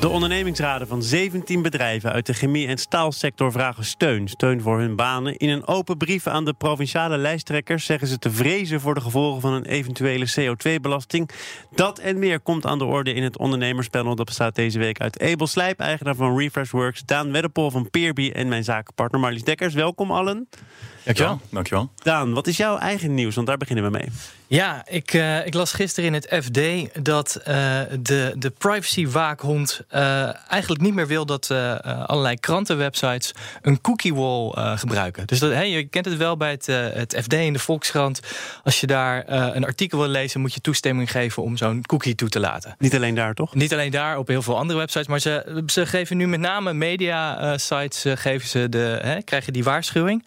De ondernemingsraden van 17 bedrijven uit de chemie- en staalsector vragen steun. Steun voor hun banen. In een open brief aan de provinciale lijsttrekkers zeggen ze te vrezen voor de gevolgen van een eventuele CO2-belasting. Dat en meer komt aan de orde in het ondernemerspanel. Dat bestaat deze week uit Abel Slijp, eigenaar van Refreshworks, Daan Weddepol van Peerby en mijn zakenpartner Marlies Dekkers. Welkom allen. Dankjewel. Dankjewel. Daan, wat is jouw eigen nieuws? Want daar beginnen we mee. Ja, ik, uh, ik las gisteren in het FD dat uh, de, de privacy-waakhond uh, eigenlijk niet meer wil dat allerlei krantenwebsites een cookie wall gebruiken. Dus dat, hey, je kent het wel bij het, het FD in de Volkskrant. Als je daar een artikel wil lezen, moet je toestemming geven om zo'n cookie toe te laten. Niet alleen daar, toch? Niet alleen daar, op heel veel andere websites. Maar ze, ze geven nu met name media-sites geven ze de, hè, krijgen die waarschuwing.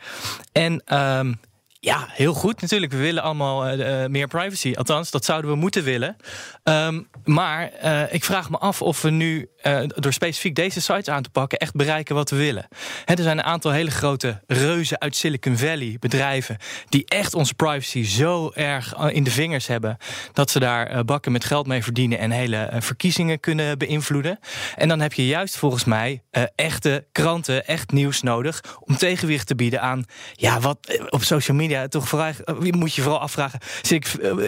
En um, ja, heel goed natuurlijk. We willen allemaal uh, meer privacy. Althans, dat zouden we moeten willen. Um, maar uh, ik vraag me af of we nu, door specifiek deze sites aan te pakken, echt bereiken wat we willen. Er zijn een aantal hele grote reuzen uit Silicon Valley, bedrijven, die echt onze privacy zo erg in de vingers hebben, dat ze daar bakken met geld mee verdienen en hele verkiezingen kunnen beïnvloeden. En dan heb je juist volgens mij echte kranten, echt nieuws nodig om tegenwicht te bieden aan, ja, wat op social media toch vooral, moet je vooral afvragen: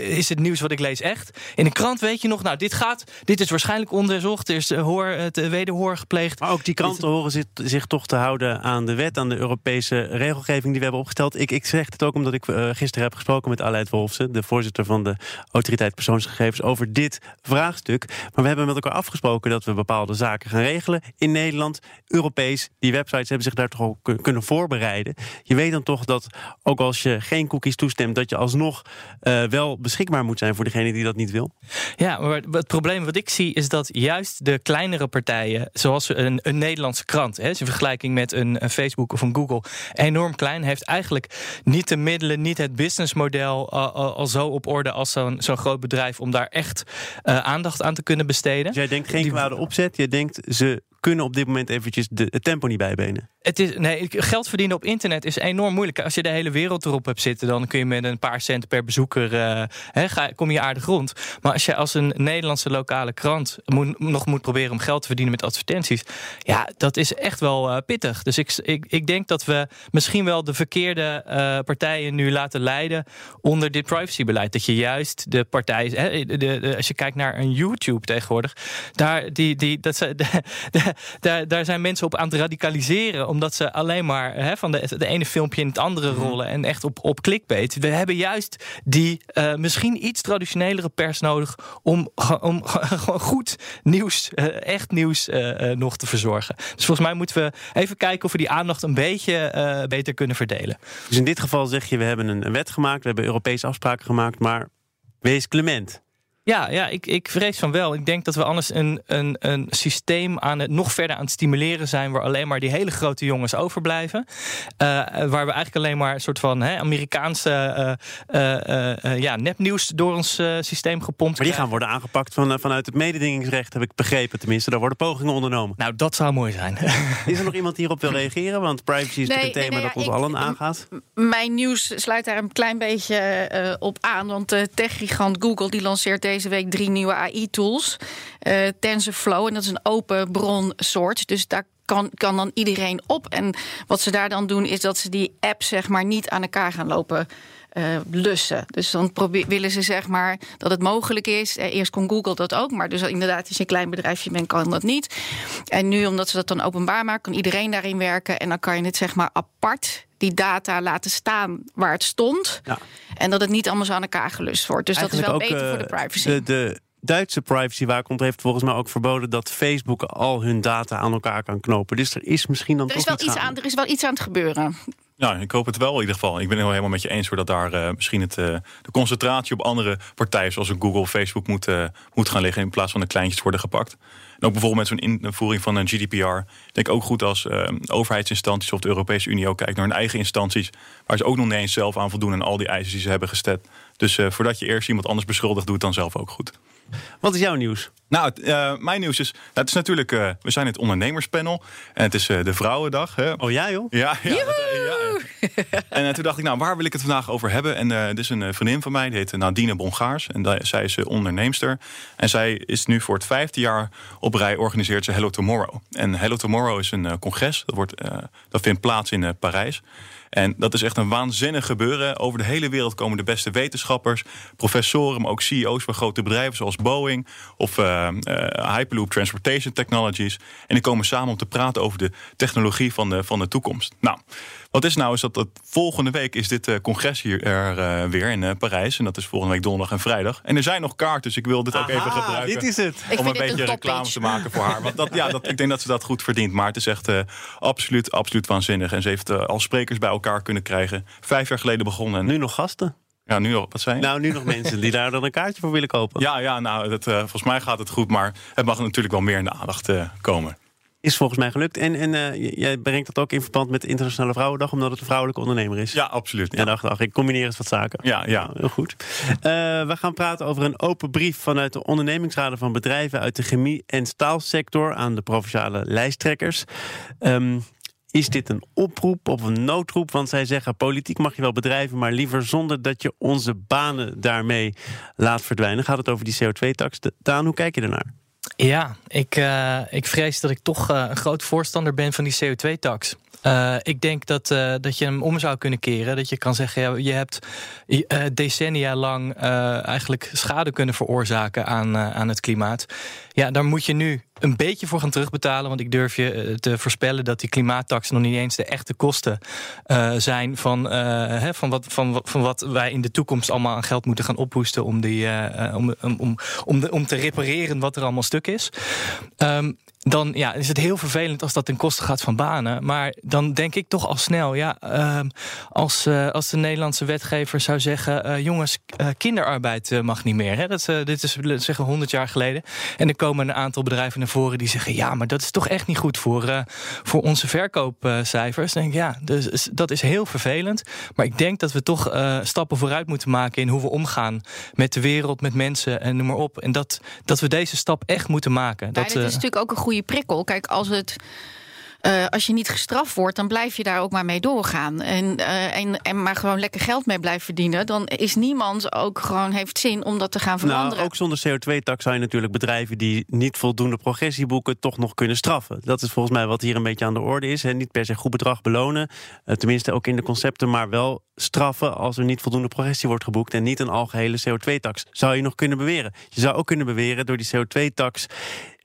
is het nieuws wat ik lees echt? In de krant weet je nog, nou, dit gaat, dit is waarschijnlijk onderzocht, er is hoor, het wederhoor gepleegd. Maar ook die kranten horen zich, zich, toch te houden aan de wet, aan de Europese regelgeving die we hebben opgesteld. Ik, ik zeg het ook omdat ik uh, gisteren heb gesproken met Aleid Wolfsen, de voorzitter van de Autoriteit Persoonsgegevens, over dit vraagstuk. Maar we hebben met elkaar afgesproken dat we bepaalde zaken gaan regelen in Nederland, Europees. Die websites hebben zich daar toch ook kunnen voorbereiden. Je weet dan toch dat ook als je geen cookies toestemt, dat je alsnog uh, wel beschikbaar moet zijn voor degene die dat niet wil? Ja, maar het probleem wat ik zie is dat juist de kleinere partijen, zoals een, een Nederlandse krant, hè, in vergelijking met een, een, Facebook of een Google, enorm klein, heeft eigenlijk niet de middelen, niet het businessmodel al, al, al zo op orde als zo'n zo'n groot bedrijf om daar echt uh, aandacht aan te kunnen besteden. Dus jij denkt geen kwade opzet, je denkt ze kunnen op dit moment eventjes de, het tempo niet bijbenen. Het is, nee, geld verdienen op internet is enorm moeilijk. Als je de hele wereld erop hebt zitten, dan kun je met een paar cent per bezoeker uh, ga, kom je aardig rond. Maar als je als een Nederlandse lokale krant nog moet proberen om geld te verdienen met advertenties, ja, dat is echt wel uh, pittig. Dus ik, ik, ik denk dat we misschien wel de verkeerde uh, partijen nu laten leiden onder dit privacybeleid. Dat je juist de partijen, he, de, de, als je kijkt naar een YouTube tegenwoordig, daar, die, die, dat, de, de, daar, daar zijn mensen op aan het radicaliseren. Omdat ze alleen maar hè, van de, de ene filmpje in het andere Mhm. rollen. En echt op, op clickbait. We hebben juist die uh, misschien iets traditionelere pers nodig. Om, om gewoon goed nieuws, uh, echt nieuws uh, nog te verzorgen. Dus volgens mij moeten we even kijken of we die aandacht een beetje beter kunnen verdelen. Dus in dit geval zeg je, we hebben een wet gemaakt. We hebben Europese afspraken gemaakt. Maar wees clement. Ja, ja ik, ik vrees van wel. Ik denk dat we anders een, een, een systeem aan het nog verder aan het stimuleren zijn. waar alleen maar die hele grote jongens overblijven. Uh, waar we eigenlijk alleen maar een soort van hè, Amerikaanse uh, uh, ja, nepnieuws door ons systeem gepompt. Maar die gaan worden aangepakt van, vanuit het mededingingsrecht, heb ik begrepen tenminste. Daar worden pogingen ondernomen. Nou, dat zou mooi zijn. Is er nog iemand die hierop wil reageren? Want privacy is nee, natuurlijk een thema nee, dat ons ik, allen aangaat. Mijn nieuws sluit daar een klein beetje op aan. Want de techgigant Google die lanceert deze deze week drie nieuwe AI-tools. Uh, TensorFlow, en dat is een open bron soort. Dus daar kan, kan dan iedereen op. En wat ze daar dan doen, is dat ze die app zeg maar niet aan elkaar gaan lopen. Uh, lussen. Dus dan willen ze zeg maar dat het mogelijk is. Uh, eerst kon Google dat ook, maar dus inderdaad, als je een klein bedrijfje bent, kan dat niet. En nu, omdat ze dat dan openbaar maken, kan iedereen daarin werken. En dan kan je het zeg maar apart die data laten staan waar het stond. Ja. En dat het niet allemaal zo aan elkaar gelust wordt. Dus Eigenlijk dat is wel beter voor de privacy. De, de Duitse privacywaakhond heeft volgens mij ook verboden dat Facebook al hun data aan elkaar kan knopen. Dus er is misschien dan er is toch wel iets aan. Er is wel iets aan het gebeuren. Ja, ik hoop het wel in ieder geval. Ik ben het helemaal met je eens hoor dat daar uh, misschien het, uh, de concentratie op andere partijen zoals Google, Facebook moet, uh, moet gaan liggen in plaats van de kleintjes worden gepakt. En ook bijvoorbeeld met zo'n invoering van een GDPR. Ik denk ook goed als uh, overheidsinstanties of de Europese Unie ook kijkt naar hun eigen instanties. Waar ze ook nog niet eens zelf aan voldoen aan al die eisen die ze hebben gesteld. Dus uh, voordat je eerst iemand anders beschuldigt, doe het dan zelf ook goed. Wat is jouw nieuws? Nou, uh, mijn nieuws is, nou, het is natuurlijk, uh, we zijn het ondernemerspanel en het is uh, de Vrouwendag. Hè? Oh ja joh? Ja, ja, dat, ja. En toen dacht ik, nou, waar wil ik het vandaag over hebben? En dit is een vriendin van mij, die heet Nadine Bongaars. En zij is onderneemster. En zij is nu voor het vijfde jaar op rij organiseert ze Hello Tomorrow. En Hello Tomorrow is een congres, dat, wordt, dat vindt plaats in Parijs. En dat is echt een waanzinnig gebeuren. Over de hele wereld komen de beste wetenschappers, professoren, maar ook CEO's van grote bedrijven zoals Boeing of uh, uh, Hyperloop Transportation Technologies. En die komen samen om te praten over de technologie van de, van de toekomst. Nou, wat is nou is dat, dat volgende week is dit uh, congres hier er uh, weer in uh, Parijs. En dat is volgende week donderdag en vrijdag. En er zijn nog kaarten, dus ik wil dit Aha, ook even gebruiken. Dit is het. Om een beetje een reclame te maken voor haar. Want dat, ja, dat, ik denk dat ze dat goed verdient. Maar het is echt absoluut, absoluut waanzinnig. En ze heeft al sprekers bij elkaar kunnen krijgen. Vijf jaar geleden begonnen. Nu nog gasten? Ja, nu nog. Wat zijn? Nou, nu nog mensen die daar dan een kaartje voor willen kopen. Ja, ja nou, dat, volgens mij gaat het goed. Maar het mag natuurlijk wel meer in de aandacht komen. Is volgens mij gelukt. En, en uh, jij brengt dat ook in verband met de Internationale Vrouwendag, omdat het een vrouwelijke ondernemer is. Ja, absoluut. Ja. En dacht, ach, ik combineer eens wat zaken. Ja, ja. Heel goed. Uh, we gaan praten over een open brief vanuit de ondernemingsraden van bedrijven uit de chemie- en staalsector aan de provinciale lijsttrekkers. Um, is dit een oproep of een noodroep? Want zij zeggen: politiek mag je wel bedrijven, maar liever zonder dat je onze banen daarmee laat verdwijnen. Gaat het over die CO2-tax? Daan, hoe kijk je ernaar? Ja, ik, uh, ik vrees dat ik toch uh, een groot voorstander ben van die CO2-tax. Uh, ik denk dat, dat je hem om zou kunnen keren. Dat je kan zeggen, ja, je hebt decennia lang eigenlijk schade kunnen veroorzaken aan, aan het klimaat. Ja, daar moet je nu een beetje voor gaan terugbetalen. Want ik durf je te voorspellen dat die klimaattax nog niet eens de echte kosten zijn van, hè, van, wat, van, van wat wij in de toekomst allemaal aan geld moeten gaan ophoesten om, die, om, om, om, de, om te repareren wat er allemaal stuk is. Um, dan ja, is het heel vervelend als dat ten koste gaat van banen. Maar dan denk ik toch al snel, ja, uh, als, uh, als de Nederlandse wetgever zou zeggen: uh, jongens, uh, kinderarbeid mag niet meer. Hè? Dat, dit is zeggen 100 jaar geleden. En er komen een aantal bedrijven naar voren die zeggen: ja, maar dat is toch echt niet goed voor, voor onze verkoopcijfers. Dan denk ik, ja, dus, dat is heel vervelend. Maar ik denk dat we toch stappen vooruit moeten maken in hoe we omgaan met de wereld, met mensen en noem maar op. En dat, dat we deze stap echt moeten maken. Dat, dat is natuurlijk ook een goede prikkel. Kijk, als het. Uh, als je niet gestraft wordt, dan blijf je daar ook maar mee doorgaan. En, uh, en, en maar gewoon lekker geld mee blijven verdienen. Dan is niemand ook gewoon heeft zin om dat te gaan veranderen. Nou, ook zonder CO2-tax zou je natuurlijk bedrijven die niet voldoende progressie boeken, toch nog kunnen straffen. Dat is volgens mij wat hier een beetje aan de orde is. Hè. Niet per se goed bedrag belonen. Uh, tenminste ook in de concepten, maar wel straffen als er niet voldoende progressie wordt geboekt. En niet een algehele CO2-tax. Zou je nog kunnen beweren. Je zou ook kunnen beweren door die CO2-tax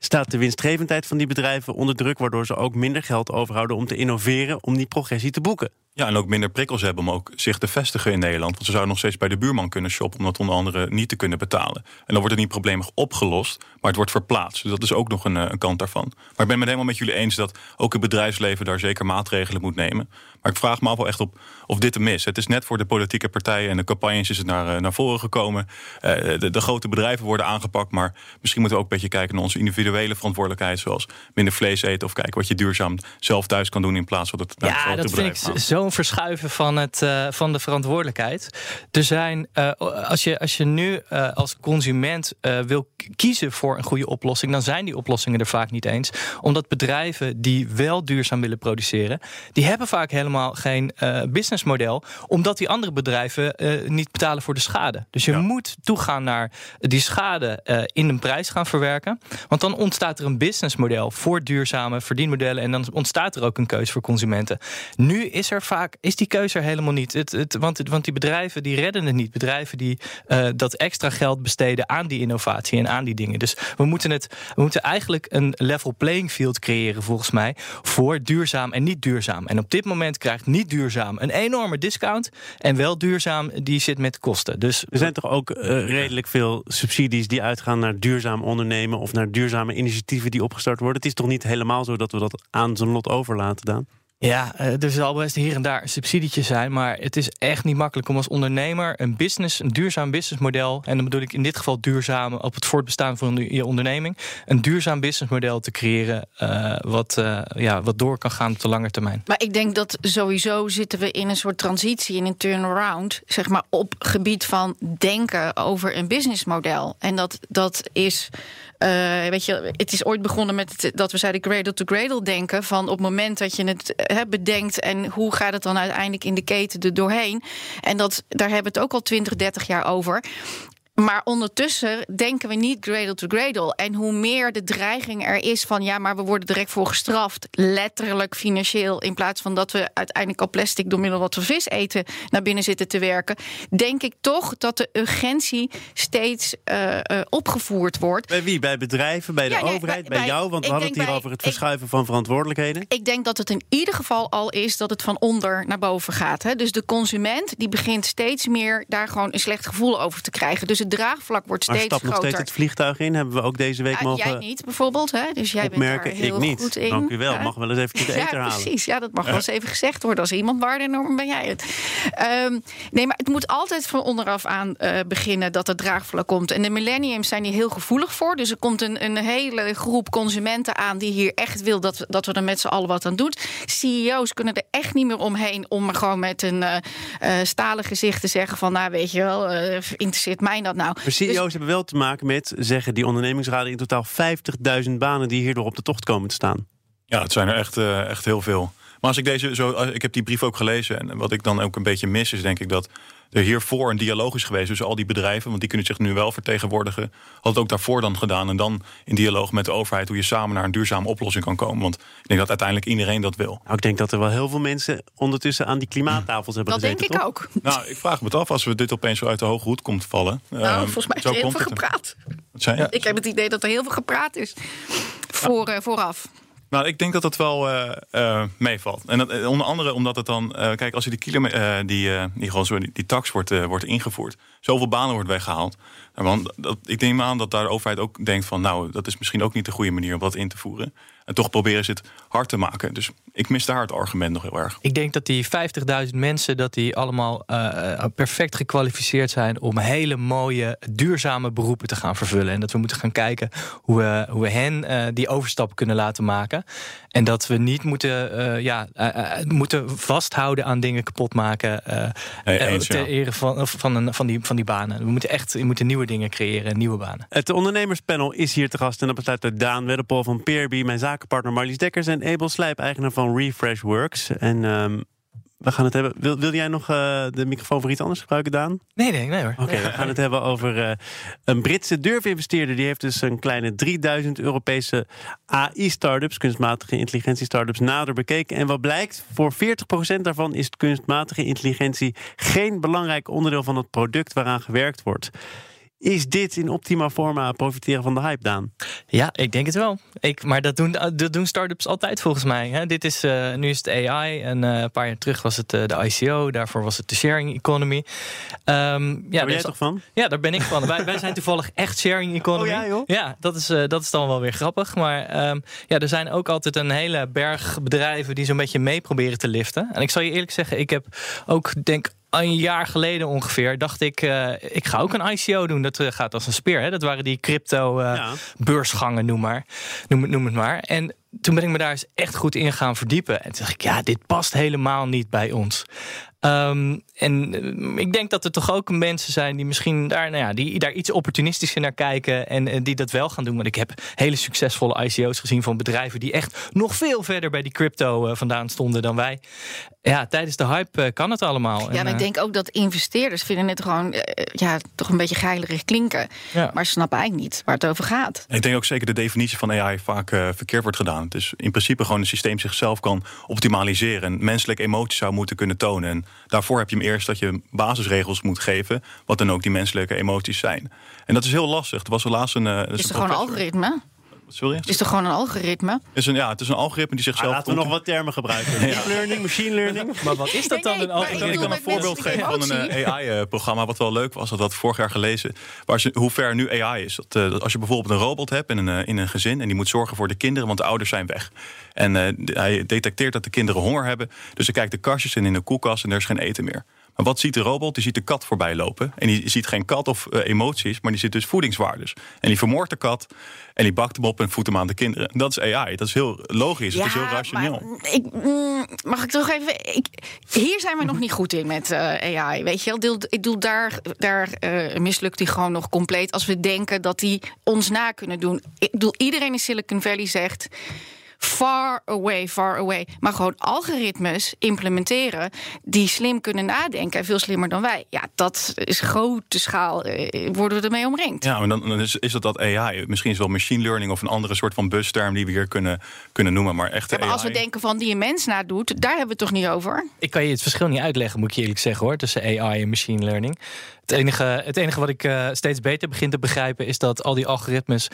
staat de winstgevendheid van die bedrijven onder druk, waardoor ze ook minder geld overhouden om te innoveren, om die progressie te boeken. Ja, en ook minder prikkels hebben om ook zich te vestigen in Nederland. Want ze zouden nog steeds bij de buurman kunnen shoppen, om dat onder andere niet te kunnen betalen. En dan wordt het niet probleemig opgelost, maar het wordt verplaatst. Dus dat is ook nog een, een kant daarvan. Maar ik ben het helemaal met jullie eens dat ook het bedrijfsleven daar zeker maatregelen moet nemen. Maar ik vraag me af wel echt op of dit een mis. Het is net voor de politieke partijen en de campagnes is het naar, naar voren gekomen. Uh, de, de, grote bedrijven worden aangepakt, maar misschien moeten we ook een beetje kijken naar onze individuele verantwoordelijkheid, zoals minder vlees eten of kijken wat je duurzaam zelf thuis kan doen in plaats van dat het naar ja, grote dat bedrijf vind ik zo'n verschuiven van, het, uh, van de verantwoordelijkheid. Er zijn, uh, als, je, als je nu als consument wil kiezen voor een goede oplossing, dan zijn die oplossingen er vaak niet eens. Omdat bedrijven die wel duurzaam willen produceren, die hebben vaak helemaal geen businessmodel, omdat die andere bedrijven niet betalen voor de schade. Dus je ja. moet toegaan naar die schade in een prijs gaan verwerken. Want dan ontstaat er een businessmodel voor duurzame verdienmodellen en dan ontstaat er ook een keuze voor consumenten. Nu is er vaak is die keuze er helemaal niet. Het, het, want, want die bedrijven die redden het niet. Bedrijven die dat extra geld besteden aan die innovatie en aan die dingen. Dus we moeten, het, we moeten eigenlijk een level playing field creëren, volgens mij, voor duurzaam en niet duurzaam. En op dit moment krijgt niet duurzaam een enorme discount. En wel duurzaam, die zit met kosten. Dus er zijn toch ook uh, redelijk veel subsidies die uitgaan naar duurzaam ondernemen of naar duurzame initiatieven die opgestart worden. Het is toch niet helemaal zo dat we dat aan zijn lot overlaten dan? Ja, eh, er zal best hier en daar een subsidietje zijn, maar het is echt niet makkelijk om als ondernemer een business, een duurzaam businessmodel, en dan bedoel ik in dit geval duurzaam op het voortbestaan van je onderneming, een duurzaam businessmodel te creëren uh, wat, uh, ja, wat door kan gaan op de lange termijn. Maar ik denk dat sowieso zitten we in een soort transitie, in een turnaround, zeg maar op gebied van denken over een businessmodel. En dat, dat is. Weet je, het is ooit begonnen met dat we zeiden cradle to cradle denken. Van op het moment dat je het bedenkt en hoe gaat het dan uiteindelijk in de keten er doorheen. En dat, daar hebben we het ook al 20, 30 jaar over. Maar ondertussen denken we niet cradle to cradle. En hoe meer de dreiging er is van ja, maar we worden direct voor gestraft, letterlijk financieel, in plaats van dat we uiteindelijk al plastic door middel wat we vis eten naar binnen zitten te werken, denk ik toch dat de urgentie steeds uh, uh, opgevoerd wordt. Bij wie? Bij bedrijven, bij de Ja, nee, overheid, bij- bij, jou? Want we hadden het hier bij- over het ik- verschuiven van verantwoordelijkheden. Ik denk dat het in ieder geval al is dat het van onder naar boven gaat. Hè. Dus de consument die begint steeds meer daar gewoon een slecht gevoel over te krijgen. Dus het draagvlak wordt Maar steeds stap nog groter. steeds het vliegtuig in. Hebben we ook deze week Ja, mogen jij niet bijvoorbeeld, hè? Dus jij opmerken. bent daar heel ik niet. goed in. Dank u wel. Ja. Mag wel eens even de Ja, eten halen. precies. Ja, dat mag wel eens even gezegd worden. Als iemand waarde norm ben jij het. Ehm, nee, maar het moet altijd van onderaf aan eh, beginnen dat het draagvlak komt. En de millenniums zijn hier heel gevoelig voor. Dus er komt een, een hele groep consumenten aan die hier echt wil dat, we- dat we er met z'n allen wat aan doen. CEO's kunnen er echt niet meer omheen om gewoon met een eh, eh, stalen gezicht te zeggen van, nou weet je wel, interesseert mij dat nou? Maar CEO's hebben wel te maken met, zeggen die ondernemingsraden, in totaal 50.000 banen die hierdoor op de tocht komen te staan. Ja, het zijn er echt, eh, echt heel veel. Maar als ik deze zo, als- ik heb die brief ook gelezen en wat ik dan ook een beetje mis is, denk ik dat er hiervoor een dialoog is geweest tussen al die bedrijven, want die kunnen zich nu wel vertegenwoordigen. Had het ook daarvoor dan gedaan en dan in dialoog met de overheid hoe je samen naar een duurzame oplossing kan komen. Want ik denk dat uiteindelijk iedereen dat wil. Nou, ik denk dat er wel heel veel mensen ondertussen aan die klimaattafels hebben Dat gezeten. denk ik toch? ook. Nou, ik vraag me het af als we dit opeens zo uit de hoge hoed komt vallen. Nou, Ehm, volgens mij is zo er heel veel gepraat. Wat zei je? Ik heb het idee dat er heel veel gepraat is voor, eh, vooraf. Nou, ik denk dat dat wel eh, eh, meevalt. En dat, eh, onder andere omdat het dan... kijk, als je die, eh, die, die, die, tax wordt, wordt ingevoerd... zoveel banen wordt weggehaald... want dat, ik neem aan dat daar de overheid ook denkt van... nou, dat is misschien ook niet de goede manier om dat in te voeren. En toch proberen ze het hard te maken. Dus ik mis daar het argument nog heel erg. Ik denk dat die 50.000 mensen dat die allemaal eh, eh, perfect gekwalificeerd zijn om hele mooie, duurzame beroepen te gaan vervullen. En dat we moeten gaan kijken hoe we, hoe we hen eh, die overstap kunnen laten maken. En dat we niet moeten, eh, ja, moeten vasthouden aan dingen kapot maken. Nee, eens, ja. ter ere van, van, een, van, die, van die banen. We moeten echt we moeten nieuwe dingen creëren, nieuwe banen. Het ondernemerspanel is hier te gast en dat bestaat uit Daan Wedderpol van Peerby, mijn zakenpartner Marlies Dekkers en Abel Slijp, eigenaar van Refresh Works. En ehm, we gaan het hebben. Wil, wil jij nog eh, de microfoon voor iets anders gebruiken, Daan? Nee, nee, nee hoor. Oké, we gaan het hebben over eh, een Britse durfinvesteerder. Die heeft dus een kleine 3000 Europese AI-startups, kunstmatige intelligentie-startups, nader bekeken. En wat blijkt, voor 40% daarvan is kunstmatige intelligentie geen belangrijk onderdeel van het product waaraan gewerkt wordt. Is dit in optima forma profiteren van de hype, Daan? Ja, ik denk het wel. Ik, maar dat doen, dat doen start-ups altijd volgens mij. Hè. Dit is, eh, nu is het AI en eh, een paar jaar terug was het eh, de ICO. Daarvoor was het de sharing economy. Ehm, ja, Daar ben jij dus- toch van? ja, daar ben ik van. wij, wij zijn toevallig echt sharing economy. Oh ja, joh? Ja, dat is, eh, dat is dan wel weer grappig. Maar ehm, ja, er zijn ook altijd een hele berg bedrijven die zo'n beetje mee proberen te liften. En ik zal je eerlijk zeggen, ik heb ook, denk een jaar geleden ongeveer, dacht ik, eh, ik ga ook een ICO doen. Dat eh, gaat als een speer. Hè? Dat waren die crypto eh, Ja. beursgangen, noem, maar. Noem, het- noem het maar. En toen ben ik me daar eens echt goed in gaan verdiepen. En toen dacht ik, ja, dit past helemaal niet bij ons. Ehm, en ik denk dat er toch ook mensen zijn die misschien daar, nou ja, die daar iets opportunistischer naar kijken en, en die dat wel gaan doen. Want ik heb hele succesvolle ICO's gezien van bedrijven die echt nog veel verder bij die crypto vandaan stonden dan wij. Ja, tijdens de hype eh, kan het allemaal. Ja, En, ik eh, denk ook dat investeerders vinden het gewoon eh, ja, toch een beetje geilerig klinken. Ja. Maar snappen eigenlijk niet waar het over gaat. Ik denk ook zeker de definitie van AI vaak eh, verkeerd wordt gedaan. Het is in principe gewoon een systeem zichzelf kan optimaliseren. En menselijke emoties zou moeten kunnen tonen. En daarvoor heb je hem eerst dat je basisregels moet geven. Wat dan ook die menselijke emoties zijn. En dat is heel lastig. Er was helaas een. Is een er gewoon een algoritme? Sorry? Het is toch gewoon een algoritme? Is een, ja, het is een algoritme die Ah, zichzelf... laten we nog wat termen gebruiken. Deep learning, machine learning. Maar wat is dat dan Nee, een maar Ik kan, een voorbeeld geven van een. AI-programma wat wel leuk was. Dat had ik vorig jaar gelezen. Waar ze, hoe ver nu AI is. Dat, eh, dat als je bijvoorbeeld een robot hebt in een, eh, in een gezin... en die moet zorgen voor de kinderen, want de ouders zijn weg. En eh, hij detecteert dat de kinderen honger hebben. Dus hij kijkt de kastjes in in de koelkast en er is geen eten meer. Maar wat ziet de robot? Die ziet de kat voorbij lopen. En die ziet geen kat of eh, emoties, maar die ziet dus voedingswaardes. En die vermoordt de kat en die bakt hem op en voedt hem aan de kinderen. Dat is AI. Dat is heel logisch. het is heel rationeel. maar ik, mm, mag ik toch even... Ik, hier zijn we nog niet goed in met eh, AI, weet je wel. Ik bedoel, daar, daar eh, mislukt hij gewoon nog compleet... als we denken dat die ons na kunnen doen. Ik bedoel, iedereen in Silicon Valley zegt... Far away, far away. Maar gewoon algoritmes implementeren die slim kunnen nadenken en veel slimmer dan wij. Ja, dat is grote schaal. eh, worden we ermee omringd. Ja, maar dan, dan is, is dat dat AI. Misschien is het wel machine learning of een andere soort van busterm die we hier kunnen, kunnen noemen. Maar echt Ja, maar als we denken van die een mens nadoet, daar hebben we het toch niet over? Ik kan je het verschil niet uitleggen, moet ik je eerlijk zeggen hoor, tussen AI en machine learning. Het enige, het enige wat ik eh, steeds beter begin te begrijpen is dat al die algoritmes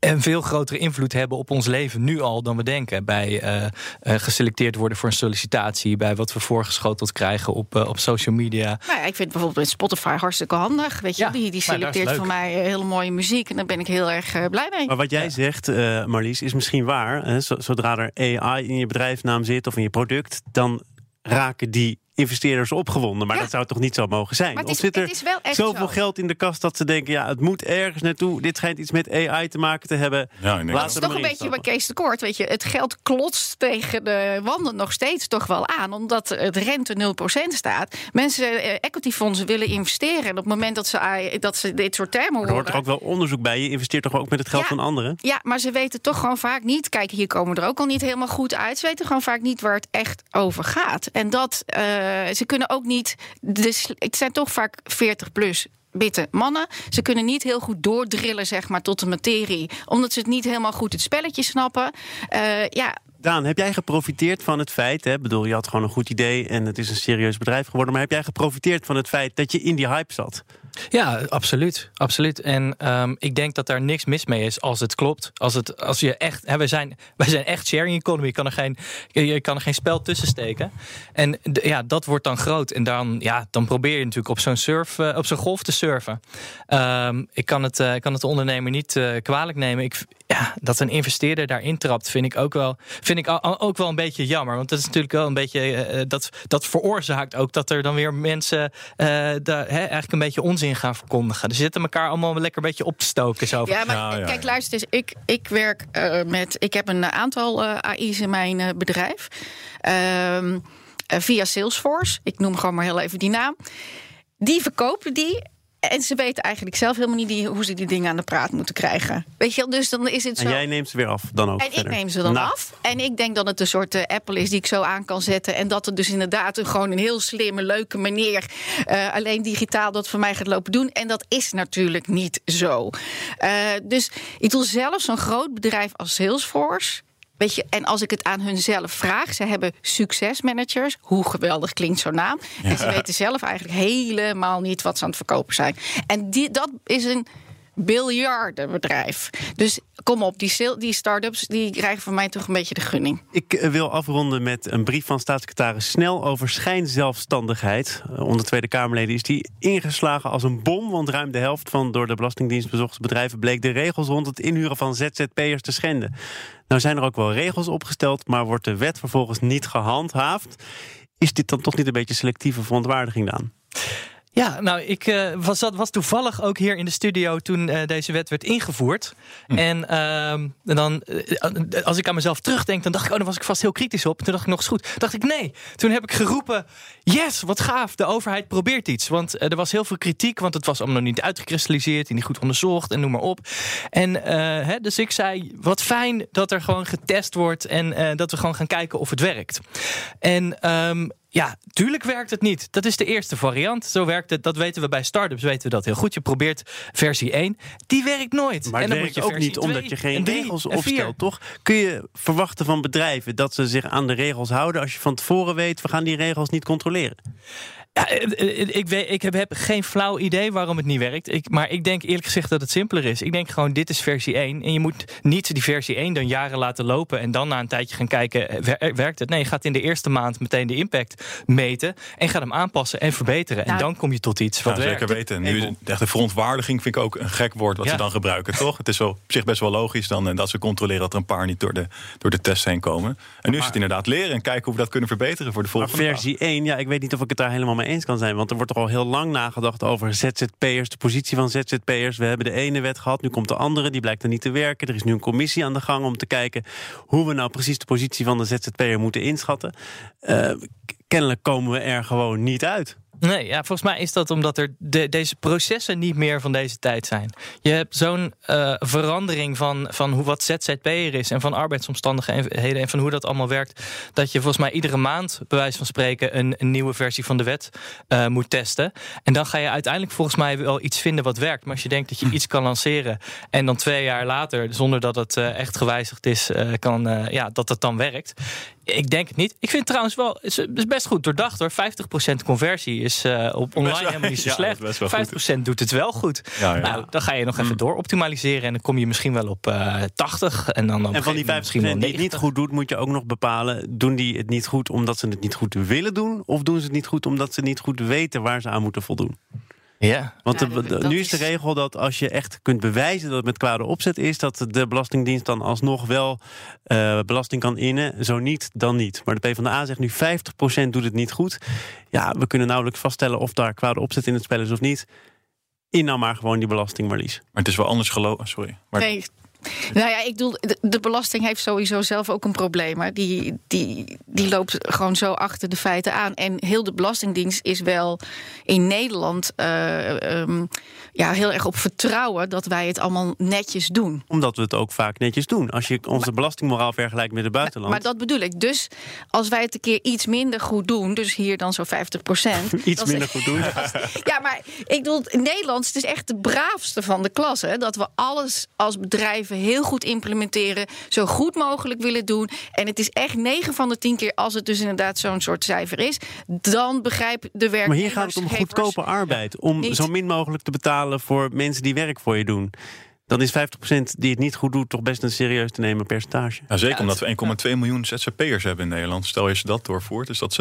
een veel grotere invloed hebben op ons leven nu al dan we denken. Bij eh, eh, geselecteerd worden voor een sollicitatie, bij wat we voorgeschoteld krijgen op, eh, op social media. Nou ja, ik vind bijvoorbeeld met Spotify hartstikke handig. Weet je, Ja, die, die selecteert voor mij hele mooie muziek. En daar ben ik heel erg blij mee. Maar wat jij zegt, eh, Marlies, is misschien waar. Hè? Zo- Zodra er AI in je bedrijfsnaam zit of in je product, dan raken die investeerders opgewonden. Maar Ja. dat zou toch niet zo mogen zijn? Maar het of zit er het is wel echt zoveel zo. geld in de kast dat ze denken, ja, het moet ergens naartoe. Dit schijnt iets met AI te maken te hebben. Ja, Laten Dat is er toch een beetje bij stappen. Kees de Kort. Weet je, het geld klotst tegen de wanden nog steeds toch wel aan. Omdat het rente 0% staat. Mensen, eh, equityfondsen willen investeren. En op het moment dat ze, AI dat ze dit soort termen Maar er hoort horen... toch ook wel onderzoek bij. Je investeert toch ook met het geld Ja. van anderen? Ja, maar ze weten toch gewoon vaak niet. Kijk, hier komen we er ook al niet helemaal goed uit. Ze weten gewoon vaak niet waar het echt over gaat. En dat eh, ze kunnen ook niet. Dus het zijn toch vaak 40 plus. Witte mannen. Ze kunnen niet heel goed doordrillen, zeg maar, tot de materie. Omdat ze het niet helemaal goed het spelletje snappen. Eh, ja, Daan, heb jij geprofiteerd van het feit, hè, bedoel, je had gewoon een goed idee en het is een serieus bedrijf geworden, maar heb jij geprofiteerd van het feit dat je in die hype zat? Ja, absoluut. absoluut. En ehm, ik denk dat daar niks mis mee is als het klopt. Als, het, als je echt. Hè, wij, zijn, wij zijn echt sharing economy. Je kan er geen, je kan er geen spel tussen steken. En ja, dat wordt dan groot. En dan, ja, dan probeer je natuurlijk op zo'n surf, eh, op zo'n golf te surfen. Ehm, ik, kan het, ik kan het de ondernemer niet eh, kwalijk nemen. Ik, ja, dat een investeerder daarin trapt, vind ik ook wel, vind ik al- ook wel een beetje jammer. Want dat is natuurlijk wel een beetje. eh, dat, dat veroorzaakt ook dat er dan weer mensen eh, daar, hè, eigenlijk een beetje onzin gaan verkondigen. Dus ze zitten elkaar allemaal lekker een beetje op te stoken. Zo. Ja, maar ja, kijk, ja. luister eens. Ik, ik werk eh, met. Ik heb een aantal eh, AI's in mijn eh, bedrijf. Ehm, eh, via Salesforce. Ik noem gewoon maar heel even die naam. Die verkopen die. En ze weten eigenlijk zelf helemaal niet die, hoe ze die dingen aan de praat moeten krijgen. Weet je wel? Dus dan is het zo. En jij neemt ze weer af dan ook En ik neem ze dan Nou, af. En ik denk dat het een soort eh, Apple is die ik zo aan kan zetten. En dat het dus inderdaad een, gewoon een heel slimme, leuke manier. eh, alleen digitaal dat voor mij gaat lopen doen. En dat is natuurlijk niet zo. Eh, dus ik doe zelf zo'n groot bedrijf als Salesforce. Weet je, en als ik het aan hun zelf vraag, ze hebben succesmanagers. Hoe geweldig klinkt zo'n naam. En ze weten zelf eigenlijk helemaal niet wat ze aan het verkopen zijn. En die, dat is een biljardenbedrijf. Dus kom op, die, die start-ups die krijgen van mij toch een beetje de gunning. Ik eh, wil afronden met een brief van staatssecretaris Snel over schijnzelfstandigheid. Eh, Onder Tweede Kamerleden is die ingeslagen als een bom. Want ruim de helft van door de Belastingdienst bezochte bedrijven bleek de regels rond het inhuren van ZZP'ers te schenden. Nou zijn er ook wel regels opgesteld, maar wordt de wet vervolgens niet gehandhaafd. Is dit dan toch niet een beetje selectieve verontwaardiging dan? Ja, nou, ik eh, was, dat was toevallig ook hier in de studio toen eh, deze wet werd ingevoerd. En ehm, dan, eh, als ik aan mezelf terugdenk, dan dacht ik, oh, dan was ik vast heel kritisch op. En toen dacht ik nog eens goed. dacht ik, nee. Toen heb ik geroepen, yes, wat gaaf, de overheid probeert iets. Want er was heel veel kritiek, want het was allemaal nog niet uitgekristalliseerd en niet goed onderzocht en noem maar op. En hè, dus ik zei, wat fijn dat er gewoon getest wordt en dat we gewoon gaan kijken of het werkt. En ehm, ja, tuurlijk werkt het niet. Dat is de eerste variant. Zo werkt het. Dat weten we bij startups. Weten we dat heel goed. Je probeert versie 1. Die werkt nooit. Maar en dan werkt moet je ook niet omdat 2 je geen en 3 regels en 4. opstelt, toch? Kun je verwachten van bedrijven dat ze zich aan de regels houden als je van tevoren weet, we gaan die regels niet controleren? Ja, eh, ik, weet, ik heb, geen flauw idee waarom het niet werkt. Ik, maar ik denk eerlijk gezegd dat het simpeler is. Ik denk gewoon, dit is versie 1. En je moet niet die versie 1 dan jaren laten lopen... en dan na een tijdje gaan kijken, werkt het? Nee, je gaat in de eerste maand meteen de impact meten... en gaat hem aanpassen en verbeteren. en nou, dan kom je tot iets wat nou, werkt. Zeker weten. Nu, de verontwaardiging vind ik ook een gek woord... wat ze dan gebruiken, toch? Het is wel, op zich best wel logisch dan... dat ze controleren dat er een paar niet door de, door de test heen komen. En nu is het inderdaad leren en kijken hoe we dat kunnen verbeteren... voor de volgende maar versie 1, ja, ik weet niet of ik het daar helemaal mee eens kan zijn. Want er wordt toch al heel lang nagedacht over ZZP'ers, de positie van ZZP'ers. We hebben de ene wet gehad, nu komt de andere, die blijkt er niet te werken. Er is nu een commissie aan de gang om te kijken hoe we nou precies de positie van de ZZP'er moeten inschatten. Uh, kennelijk komen we er gewoon niet uit. Nee, ja, volgens mij is dat omdat er de, deze processen niet meer van deze tijd zijn. Je hebt zo'n uh, verandering van, van hoe wat ZZP'er is en van arbeidsomstandigheden en van hoe dat allemaal werkt. Dat je volgens mij iedere maand, bij wijze van spreken, een, een nieuwe versie van de wet uh, moet testen. En dan ga je uiteindelijk volgens mij wel iets vinden wat werkt. Maar als je denkt dat je iets kan lanceren en dan twee jaar later, zonder dat het uh, echt gewijzigd is, kan, ja, dat het dan werkt. Ik denk het niet. Ik vind het trouwens wel, het is best goed doordacht hoor. 50% conversie is uh, op online helemaal niet zo ja, slecht. 50% doet het wel goed. Ja, ja. Nou, dan ga je nog even mm. door optimaliseren en dan kom je misschien wel op uh, 80. En, dan, dan en van die 50% die het niet goed doet, moet je ook nog bepalen: doen die het niet goed omdat ze het niet goed willen doen? Of doen ze het niet goed omdat ze niet goed weten waar ze aan moeten voldoen? Ja. Want nu is de regel dat als je echt kunt bewijzen dat het met kwade opzet is, dat de Belastingdienst dan alsnog wel uh, belasting kan innen. Zo niet, dan niet. Maar de PvdA zegt nu 50% doet het niet goed. Ja, we kunnen nauwelijks vaststellen of daar kwade opzet in het spel is of niet. In nou maar gewoon die belastingmarlies. Maar het is wel anders gelopen. Sorry. Maar... Nee, nou ja, ik bedoel, de, belasting heeft sowieso zelf ook een probleem. Maar die, die, die loopt gewoon zo achter de feiten aan. En heel de Belastingdienst is wel in Nederland uh, um, ja, heel erg op vertrouwen dat wij het allemaal netjes doen. Omdat we het ook vaak netjes doen. Als je onze belastingmoraal vergelijkt met het buitenland. Maar, dat bedoel ik. Dus als wij het een keer iets minder goed doen, dus hier dan zo 50 procent. iets minder goed doen. ja, maar ik bedoel, Nederlands, het is echt de braafste van de klas. Hè, dat we alles als bedrijf heel goed implementeren, zo goed mogelijk willen doen. En het is echt 9 van de 10 keer, als het dus inderdaad zo'n soort cijfer is, dan begrijp de werknemers. Maar hier gaat het om goedkope arbeid, om zo min mogelijk te betalen voor mensen die werk voor je doen dan is 50% die het niet goed doet toch best een serieus te nemen percentage. Ja, zeker omdat we 1,2 miljoen ZZP'ers hebben in Nederland. Stel je ze dat doorvoert, is dat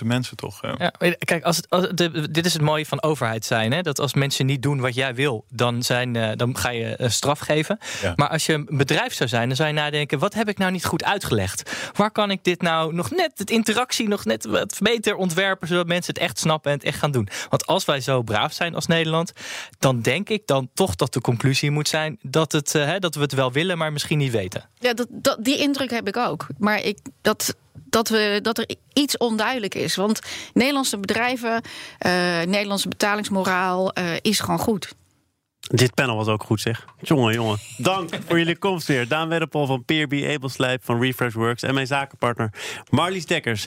600.000 mensen toch? Ja, kijk, als, als de, dit is het mooie van overheid zijn. Hè? Dat als mensen niet doen wat jij wil, dan, zijn, uh, dan ga je uh, straf geven. Maar als je een bedrijf zou zijn, dan zou je nadenken... wat heb ik nou niet goed uitgelegd? Waar kan ik dit nou nog net, het interactie nog net wat beter ontwerpen... zodat mensen het echt snappen en het echt gaan doen? Want als wij zo braaf zijn als Nederland... dan denk ik dan toch dat de conclusie moet zijn dat, het, uh, dat we het wel willen, maar misschien niet weten. Ja, dat, dat, die indruk heb ik ook. Maar ik, dat, dat, we, dat er iets onduidelijk is. Want Nederlandse bedrijven, uh, Nederlandse betalingsmoraal uh, is gewoon goed. Dit panel was ook goed, zeg. Jongen, jongen. Dank voor jullie komst weer. Daan Wedderpol van PRB Abelslijp van Refresh Works... en mijn zakenpartner Marlies Dekkers.